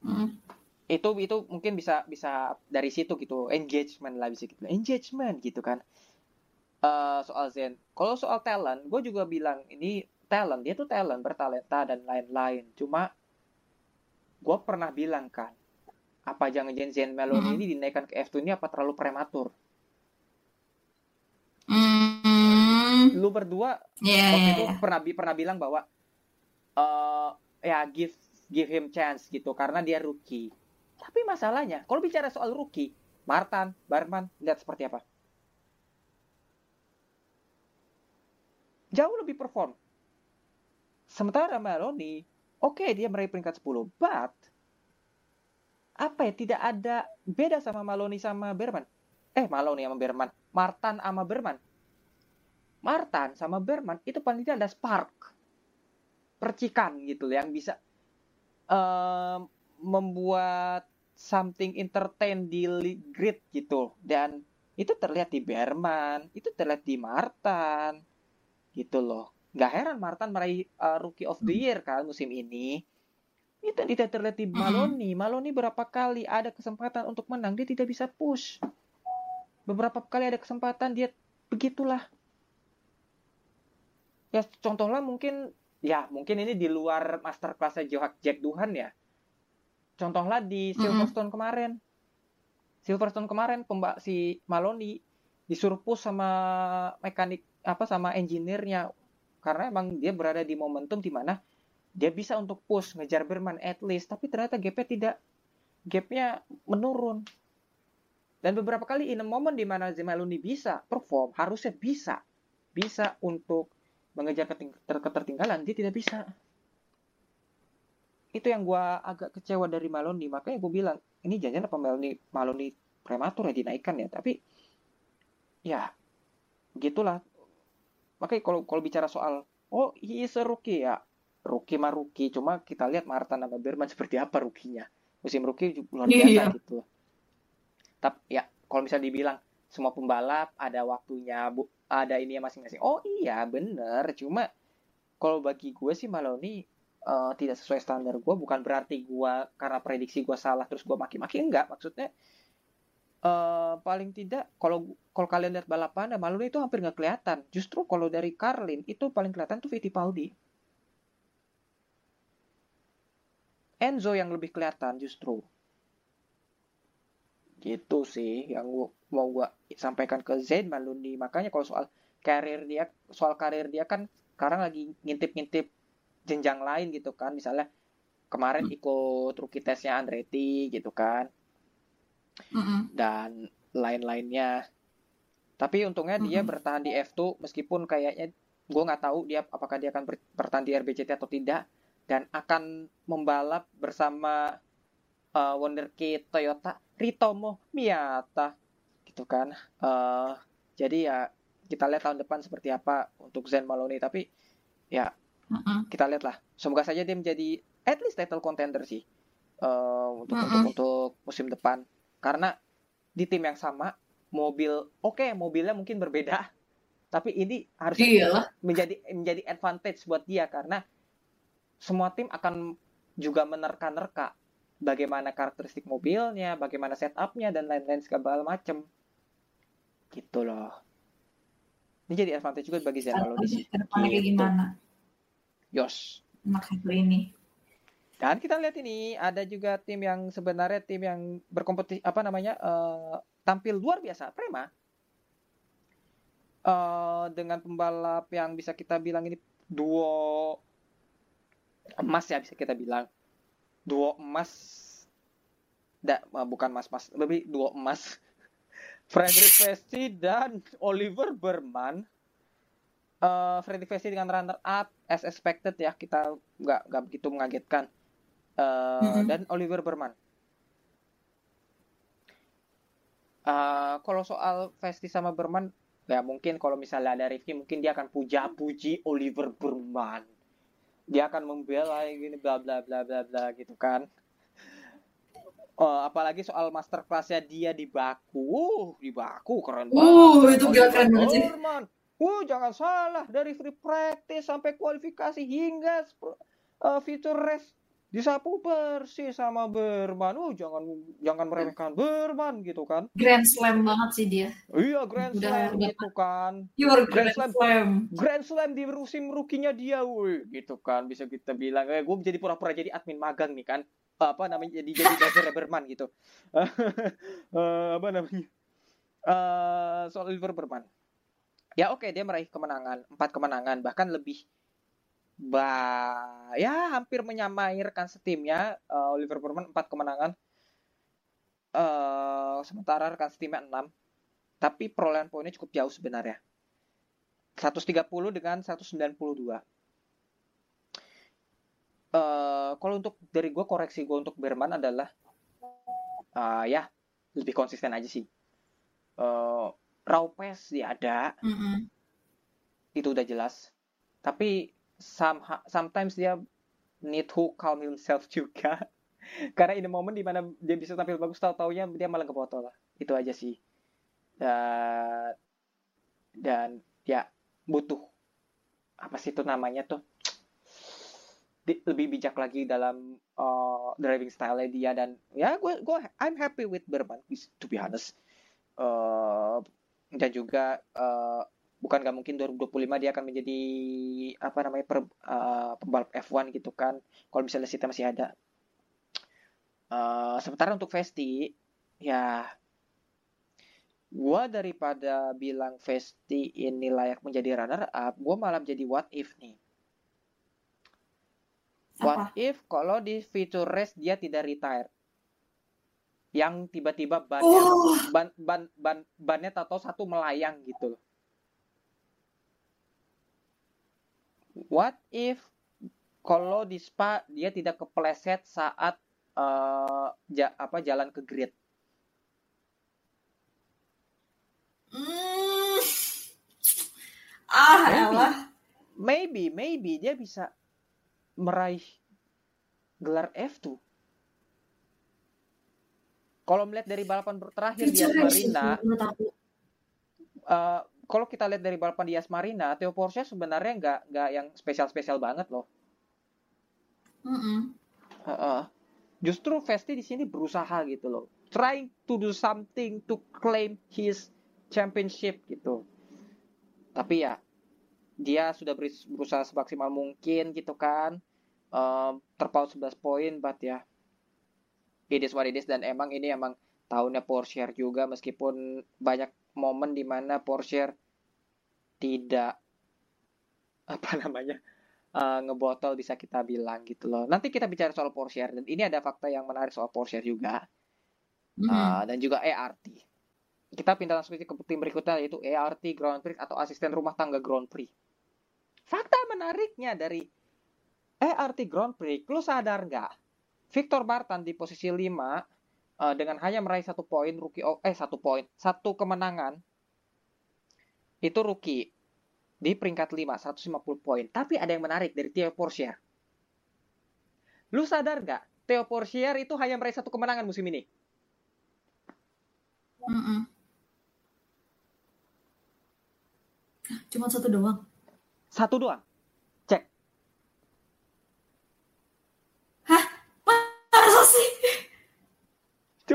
Hmm. Itu itu mungkin bisa bisa dari situ gitu engagement lah bisa gitu engagement gitu kan Eh, soal Zen kalau soal talent gue juga bilang ini talent dia tuh talent bertalenta dan lain-lain cuma gue pernah bilang kan apa jangan-jangan Zen Mhm. ini dinaikkan ke F2 ini apa terlalu prematur Hmm. lu berdua Iya, waktu iya, itu iya. pernah pernah bilang bahwa eh ya give give him chance gitu karena dia rookie. Tapi masalahnya kalau bicara soal rookie, Martin, Barman lihat seperti apa? Jauh lebih perform. Sementara Maloney, oke dia meraih peringkat 10, but apa ya tidak ada beda sama Maloney sama Berman. Eh, Maloney sama Berman, Martin sama Berman. Martin sama Berman itu paling tidak ada spark percikan gitu yang bisa em, membuat something entertain di grid gitu. Dan itu terlihat di Berman itu terlihat di Martin gitu loh. Nggak heran Martin meraih uh, Rookie of the Year kan musim ini. Itu tidak terlihat di Mm-mm. Maloney. Maloney berapa kali ada kesempatan untuk menang dia tidak bisa push. Beberapa kali ada kesempatan dia begitulah. Ya contohnya mungkin ya mungkin ini di luar masterclassnya Johak Jack Duhan ya contohnya di. Silverstone kemarin. Silverstone kemarin pemba si Maloney disuruh push sama mekanik apa sama engineer-nya. Karena emang dia berada di momentum di mana dia bisa untuk push ngejar Berman at least. Tapi ternyata gapnya tidak. Gapnya menurun. Dan beberapa kali in a moment di mana Maloney bisa perform harusnya bisa. Bisa untuk mengejar ketertinggalan. Dia tidak bisa itu yang gua agak kecewa dari Maloney makanya gue bilang ini jangan apa Maloney Maloney prematur ya dinaikkan ya. Tapi ya gitulah. Makanya kalau kalau bicara soal oh he is a rookie ya rookie mah rookie. Cuma kita lihat Martin sama Berman seperti apa rukinya musim rookie luar biasa Iya. gitu. Tapi ya kalau misalnya dibilang semua pembalap ada waktunya bu ada ini masing-masing. Oh iya bener. Cuma kalau bagi gue sih Maloney eh, tidak sesuai standar gue bukan berarti gue karena prediksi gue salah terus gue maki-maki enggak. Maksudnya eh paling tidak kalau kalau kalian lihat balapan ya Maloney itu hampir nggak kelihatan. Justru kalau dari Carlin itu paling kelihatan tuh Fittipaldi. Enzo yang lebih kelihatan justru. Gitu sih yang gua, mau gua sampaikan ke Zain Maloney makanya kalau soal karir dia soal karir dia kan sekarang lagi ngintip-ngintip jenjang lain gitu kan. Misalnya kemarin ikut rookie testnya Andretti gitu kan. Dan lain-lainnya. Tapi untungnya dia Mm-mm. bertahan di F2 meskipun kayaknya gue nggak tahu dia apakah dia akan ber- bertahan di RBCT atau tidak. Dan akan membalap bersama uh, wonderkid Toyota Ritomo Miyata gitu kan. Eh, jadi ya kita lihat tahun depan seperti apa untuk Zen Maloney. Tapi ya Mm-mm. kita lihat lah semoga saja dia menjadi at least title contender sih eh, untuk untuk untuk musim depan karena di tim yang sama mobil oke mobilnya mungkin berbeda tapi ini harusnya Iyalah. menjadi menjadi advantage buat dia karena semua tim akan juga menerka-nerka bagaimana karakteristik mobilnya, bagaimana setupnya dan lain-lain segala macem gitu loh. Ini jadi advantage juga bagi kayak Gitu. gimana Yos. satu ini. Dan kita lihat ini ada juga tim yang sebenarnya tim yang berkompetisi apa namanya eh, tampil luar biasa, Prema. Eh, dengan pembalap yang bisa kita bilang ini duo emas ya bisa kita bilang. Duo emas. Da, eh, bukan mas mas lebih duo emas. Frederick Vesti dan Oliver Berman Eh Frederick Vesti dengan runner up as expected ya kita nggak nggak begitu mengagetkan. Eh, Mhm. dan Oliver Berman. Eh, kalau soal Vesti sama Berman ya mungkin kalau misalnya ada review mungkin dia akan puja-puji Oliver Berman. Dia akan membela gini bla bla bla bla bla gitu kan. Eh, apalagi soal masterclassnya dia di Baku. Uh, di Baku keren banget. Uh, itu gila keren banget sih. Uh jangan salah dari free practice sampai kualifikasi hingga eh, feature race disapu bersih sama Berman uh jangan jangan meremehkan Berman gitu kan Grand Slam banget sih dia iya Grand Udah- Slam udah. gitu kan Your Grand Grand Slam. Slam Grand Slam di musim rukinya dia, woi, gitu kan bisa kita bilang. Eh, gue jadi pura-pura jadi admin magang nih kan, apa namanya jadi jadi buzzer Berman gitu. Eh, apa namanya? Eh, soal Oliver Berman. Ya oke dia meraih kemenangan empat kemenangan. Bahkan lebih ba ya hampir menyamai rekan setimnya uh, Oliver Burman empat kemenangan. Uh, sementara rekan setimnya enam. Tapi perolehan poinnya cukup jauh sebenarnya. 130 dengan 192 Uh, kalau untuk dari gue koreksi gue untuk Berman adalah uh, ya lebih konsisten aja sih. Uh, raw pace dia ada, Mm -mm. itu udah jelas. Tapi some, sometimes dia need to calm himself juga. Karena ini momen di mana dia bisa tampil bagus, tau taunya dia malah kebotol lah. Itu aja sih. Dan dan ya butuh apa sih itu namanya tuh di, lebih bijak lagi dalam uh, driving style dia dan ya gue gue I'm happy with Berman to be honest uh, dan juga uh, bukan gak mungkin 2025 dia akan menjadi apa namanya per, uh, pembalap F1 gitu kan kalau misalnya Sita masih ada. Uh, sementara untuk Vesti ya gue daripada bilang Vesti ini layak menjadi runner up gue malah menjadi what if nih. What if kalau di feature race dia tidak retire? Yang tiba-tiba bannya Oh. ban, ban, ban, bannya tato satu melayang gitu loh. What if kalau di Spa dia tidak kepleset saat uh, ja, apa jalan ke grid? Hmm. Ah, Maybe. elah. Maybe, maybe dia bisa meraih gelar F2. Kalau melihat dari balapan terakhir di Feature race Marina, itu menurut aku. uh, kalau kita lihat dari balapan di Marina, Theo Porsche sebenarnya nggak nggak yang spesial-spesial banget loh. Mm-mm. Uh-uh. Justru Vesti di sini berusaha gitu loh, trying to do something to claim his championship gitu. Tapi ya dia sudah berusaha semaksimal mungkin gitu kan, um, terpaut 11 poin, but ya it is what it is dan emang ini emang tahunnya Porsche juga meskipun banyak momen di mana Porsche tidak apa namanya uh, ngebotol bisa kita bilang gitu loh. Nanti kita bicara soal Porsche dan ini ada fakta yang menarik soal Porsche juga Mm. uh, dan juga ERT. Kita pindah langsung ke tim berikutnya yaitu ERT Grand Prix atau asisten rumah tangga Grand Prix. Fakta menariknya dari ERT Grand Prix, lu sadar nggak? Victor Bartan di posisi 5 uh, dengan hanya meraih satu poin rookie oh, eh satu poin satu kemenangan itu rookie di peringkat 5 150 poin. Tapi ada yang menarik dari Theo Porcher lu sadar nggak? Theo Porcher itu hanya meraih satu kemenangan musim ini. Mm-mm. Cuma satu doang. satu doang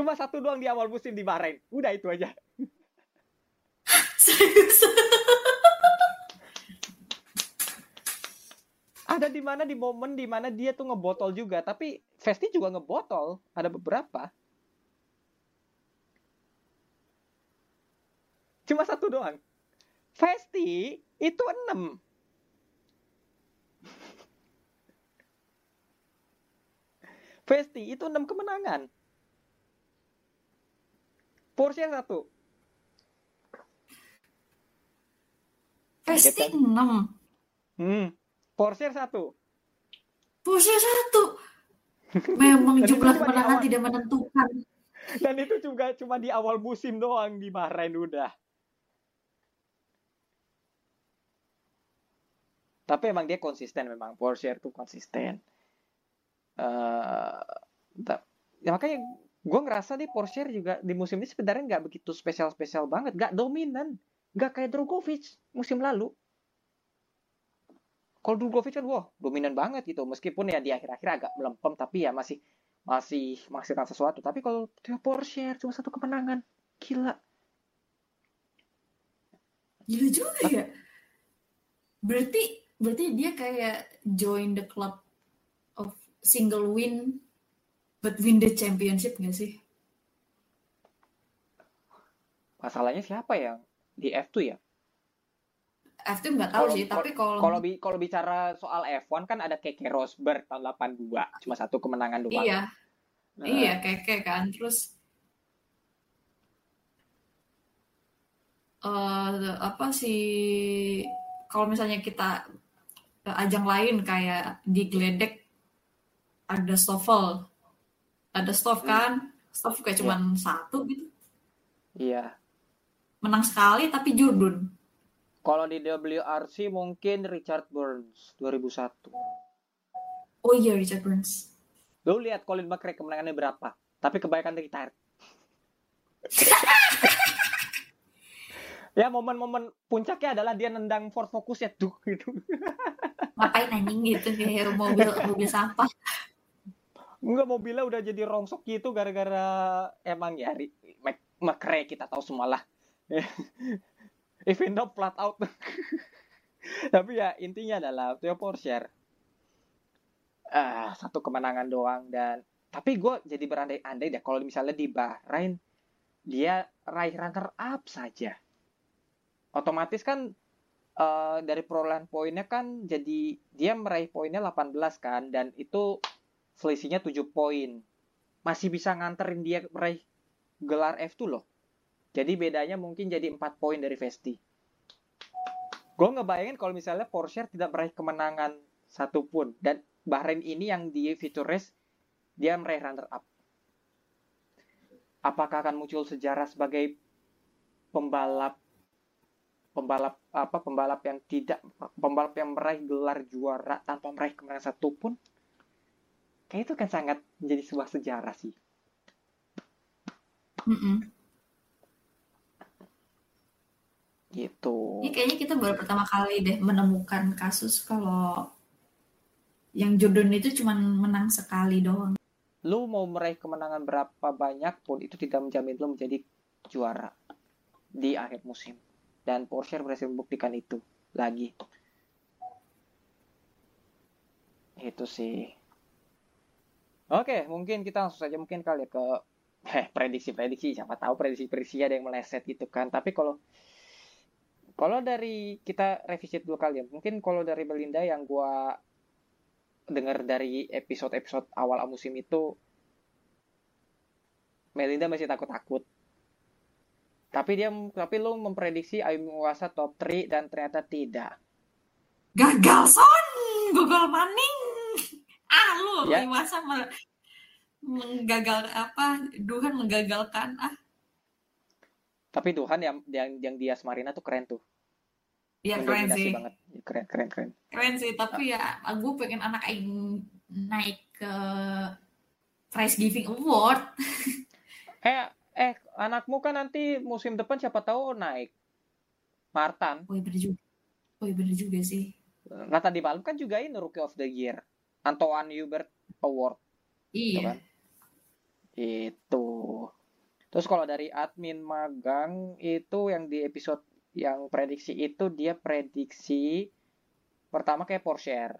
cuma satu doang di awal musim di Bahrain. Udah itu aja. Serius? ada di mana di momen di mana dia tuh ngebotol juga. Tapi Vesti juga ngebotol. Ada beberapa. Cuma satu doang. Vesti itu enam. Vesti itu enam kemenangan Porsche satu Pasti kan? 6. hmm. Porsche satu Porsche satu. Memang jumlah itu kemenangan tidak menentukan. dan itu juga cuma di awal musim doang di Bahrain udah tapi emang dia konsisten memang Porsche tuh konsisten ta- ya makanya gue ngerasa nih Porsche juga di musim ini sebenarnya nggak begitu spesial spesial banget. Nggak dominan. Nggak kayak Drogovic musim lalu. Kalau Drogovic kan wah dominan banget gitu. Meskipun ya di akhir-akhir agak melempem tapi ya masih masih menghasilkan sesuatu. Tapi kalau Theo Porsche cuma satu kemenangan gila. Gila juga ya. Berarti berarti dia kayak join the club of single win but win the championship gak sih? masalahnya siapa yang di F2 ya F2 nggak tahu sih, tapi kalau Kalau bi kalau bicara soal F1 kan ada Keke Rosberg tahun 82, cuma satu kemenangan doang. iya, Nah, iya keke kan. Terus eh apa sih kalau misalnya kita ke ajang lain kayak di Gledek ada Stoffel, ada Stoff Hmm. kan, Stoff kayak cuman satu gitu, Iya. menang sekali tapi Jurdun. Kalau di WRC mungkin Richard Burns 2001. Oh iya Richard Burns. Lu lihat Colin McRae kemenangannya berapa? Tapi kebanyakan retired. ya momen-momen puncaknya adalah dia nendang Ford Focus ya tuh gitu. Ngapain anjing gitu kayak mobil mobil sampah. Enggak mobilnya udah jadi rongsok gitu gara-gara emang ya McRae kita tahu semua lah. Even though flat out. Tapi ya intinya adalah Theo Porsche ah satu kemenangan doang dan tapi gue jadi berandai-andai deh kalau misalnya di Bahrain dia raih runner up saja otomatis kan eh, dari perolehan poinnya kan jadi dia meraih poinnya 18 kan dan itu selisihnya 7 poin masih bisa nganterin dia meraih gelar F2 loh jadi bedanya mungkin jadi 4 poin dari Vesti gue ngebayangin kalau misalnya Porsche tidak meraih kemenangan satupun dan Bahrain ini yang di feature race dia meraih runner up. Apakah akan muncul sejarah sebagai pembalap pembalap apa pembalap yang tidak pembalap yang meraih gelar juara tanpa meraih kemenangan satupun? Kayak itu kan sangat menjadi sebuah sejarah sih. Mm-mm. Gitu. Ini kayaknya kita baru pertama kali deh menemukan kasus kalau yang Jordan itu cuma menang sekali doang. Lu mau meraih kemenangan berapa banyak pun itu tidak menjamin lu menjadi juara di akhir musim. Dan Porsche berhasil membuktikan itu lagi. Itu sih. Oke, mungkin kita langsung saja mungkin kali ya ke eh prediksi-prediksi siapa tahu prediksi-prediksi ada yang meleset gitu kan. Tapi kalau kalau dari kita revisit dulu kali ya. Mungkin kalau dari Belinda yang gua dengar dari episode-episode awal musim itu Melinda masih takut-takut. Tapi dia tapi lu memprediksi Ayu Muwasa top 3 dan ternyata tidak. Gagal son, gagal maning. Ah lu Ya. masa me- menggagal apa? Tuhan menggagalkan ah. Tapi Tuhan yang yang, yang dia Marina tuh keren tuh. Ya keren sih, banget. Keren keren keren. keren sih. Tapi ya gue pengen anak aing naik ke prize giving award. Eh eh anakmu kan nanti musim depan siapa tahu naik. Martan. Oh iya bener juga. Oh iya bener juga sih. Nah tadi malam kan juga ini Rookie of the Year. Antoine Hubert Award. gitu Iya. kan. Itu. Terus kalau dari admin magang itu yang di episode yang prediksi itu dia prediksi pertama kayak Porsche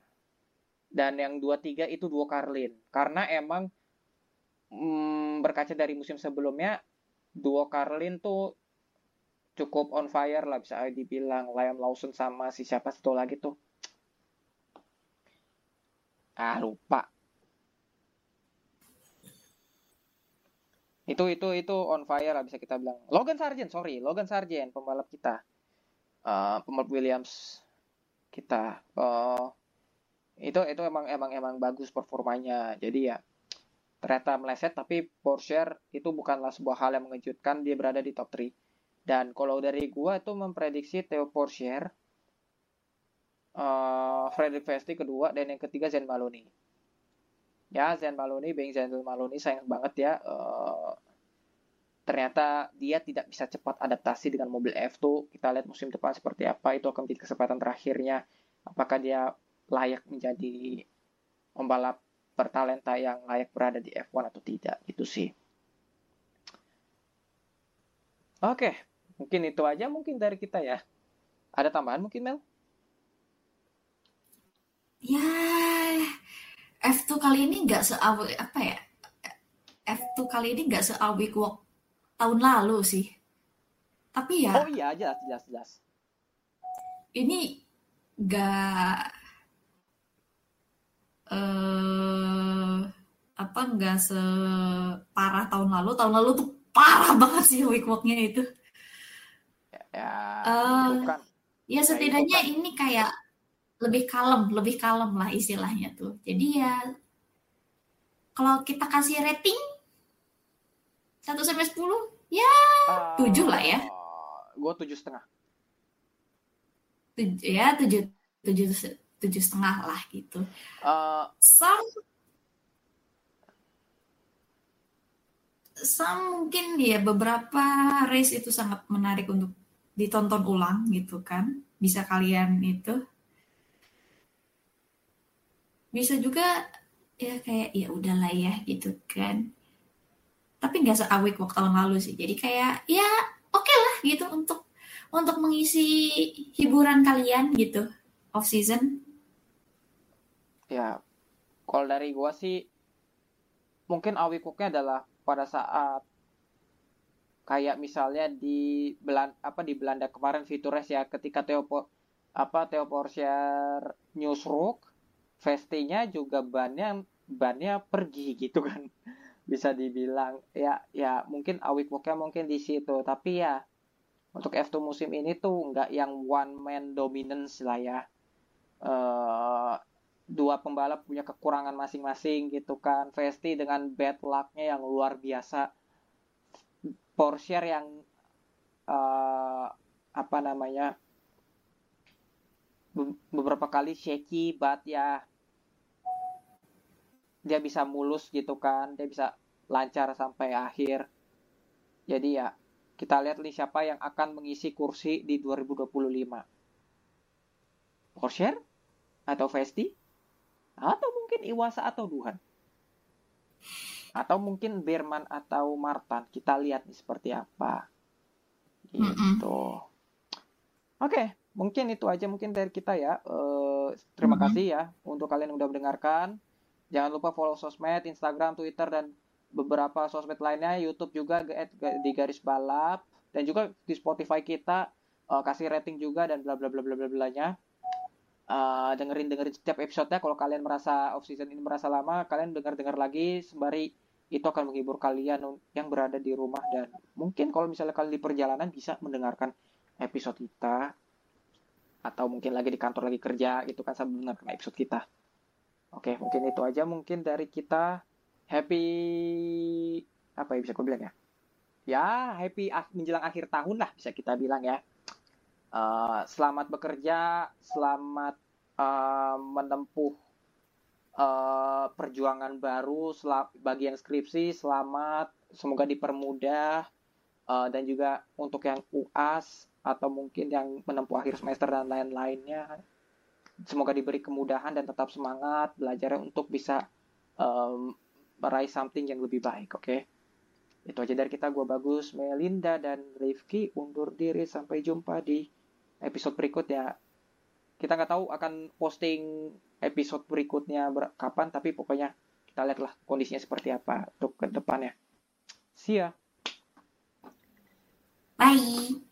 dan yang dua tiga itu duo Carlin karena emang mm, berkaca dari musim sebelumnya duo Carlin tuh cukup on fire lah bisa dibilang Liam Lawson sama si siapa satu lagi tuh ah lupa. Itu itu itu on fire lah bisa kita bilang. Logan Sargent sorry. Logan Sargent pembalap kita. Eh, pembalap Williams kita. Eh, itu itu emang emang emang bagus performanya. Jadi ya ternyata meleset tapi Porsche itu bukanlah sebuah hal yang mengejutkan. Dia berada di top 3 dan kalau dari gua itu memprediksi Theo Porsche eh Frederick Vesti kedua dan yang ketiga Zen Maloney. Ya Zen Maloney being Zen Maloney sayang banget ya eh, ternyata dia tidak bisa cepat adaptasi dengan mobil F2 kita lihat musim depan seperti apa itu akan menjadi kesempatan terakhirnya. Apakah dia layak menjadi pembalap bertalenta yang layak berada di F1 atau tidak gitu sih. Oke mungkin itu aja mungkin dari kita ya. Ada tambahan mungkin Mel Ya, F2 kali ini nggak seawik apa ya? F2 kali ini nggak seawik walk tahun lalu sih. Tapi ya, oh iya jelas jelas jelas ini gak eh apa nggak separah tahun lalu tahun lalu tuh parah banget sih week walknya itu ya Eh, bukan ya setidaknya kan. ini kayak lebih kalem lebih kalem lah istilahnya tuh. Jadi ya kalau kita kasih rating 1 sampai 10 ya tujuh lah ya. gue tujuh setengah. Ya tujuh tujuh tujuh setengah lah gitu. Eh, some some mungkin ya beberapa race itu sangat menarik untuk ditonton ulang gitu kan. Bisa kalian itu bisa juga ya kayak ya udahlah ya gitu kan. Tapi nggak seawik waktu tahun lalu sih. Jadi kayak ya oke lah gitu untuk untuk mengisi hiburan kalian gitu off season. Ya kalau dari gue sih mungkin awikuknya adalah pada saat kayak misalnya di Belanda apa di Belanda kemarin Vitures ya ketika Theo apa Theo Porcher Newsrook Vestinya juga bannya bannya pergi gitu kan bisa dibilang ya ya mungkin awikuknya mungkin di situ tapi ya untuk F2 musim ini tuh nggak yang one man dominance lah ya eh dua pembalap punya kekurangan masing-masing gitu kan. Vesti dengan bad luck-nya yang luar biasa. Porsche yang eh, apa namanya be- beberapa kali shaky but ya dia bisa mulus gitu kan. Dia bisa lancar sampai akhir. Jadi ya kita lihat nih siapa yang akan mengisi kursi di 2025. Porsche atau Vesti atau mungkin Iwasa atau Duhan atau mungkin Berman atau Martin kita lihat nih seperti apa gitu oke mungkin itu aja mungkin dari kita ya Eh, terima Mm-mm. kasih ya untuk kalian yang udah mendengarkan jangan lupa follow sosmed Instagram Twitter dan beberapa sosmed lainnya YouTube juga di garis balap. Dan juga di Spotify kita eh, kasih rating juga dan bla bla bla bla bla blanya. Uh, dengerin dengerin setiap episode kalau kalian merasa off season ini merasa lama kalian dengar dengar lagi sembari itu akan menghibur kalian yang berada di rumah. Dan mungkin kalau misalnya kalian di perjalanan bisa mendengarkan episode kita. Atau mungkin lagi di kantor lagi kerja gitu kan sambil mendengarkan episode kita oke mungkin itu aja mungkin dari kita. Happy apa ya bisa gue bilang ya? Ya happy menjelang akhir tahun lah bisa kita bilang ya. Eh, selamat bekerja, selamat eh, menempuh eh, perjuangan baru sela- bagi skripsi, selamat, semoga dipermudah Eh, dan juga untuk yang UAS atau mungkin yang menempuh akhir semester dan lain-lainnya, semoga diberi kemudahan dan tetap semangat belajarnya untuk bisa em, meraih something yang lebih baik, oke? Itu aja dari kita, gue Bagus, Melinda, dan Rifki undur diri. Sampai jumpa di episode berikutnya. Kita nggak tahu akan posting episode berikutnya ber- kapan, tapi pokoknya kita lihatlah kondisinya seperti apa untuk ke depannya. See ya. bye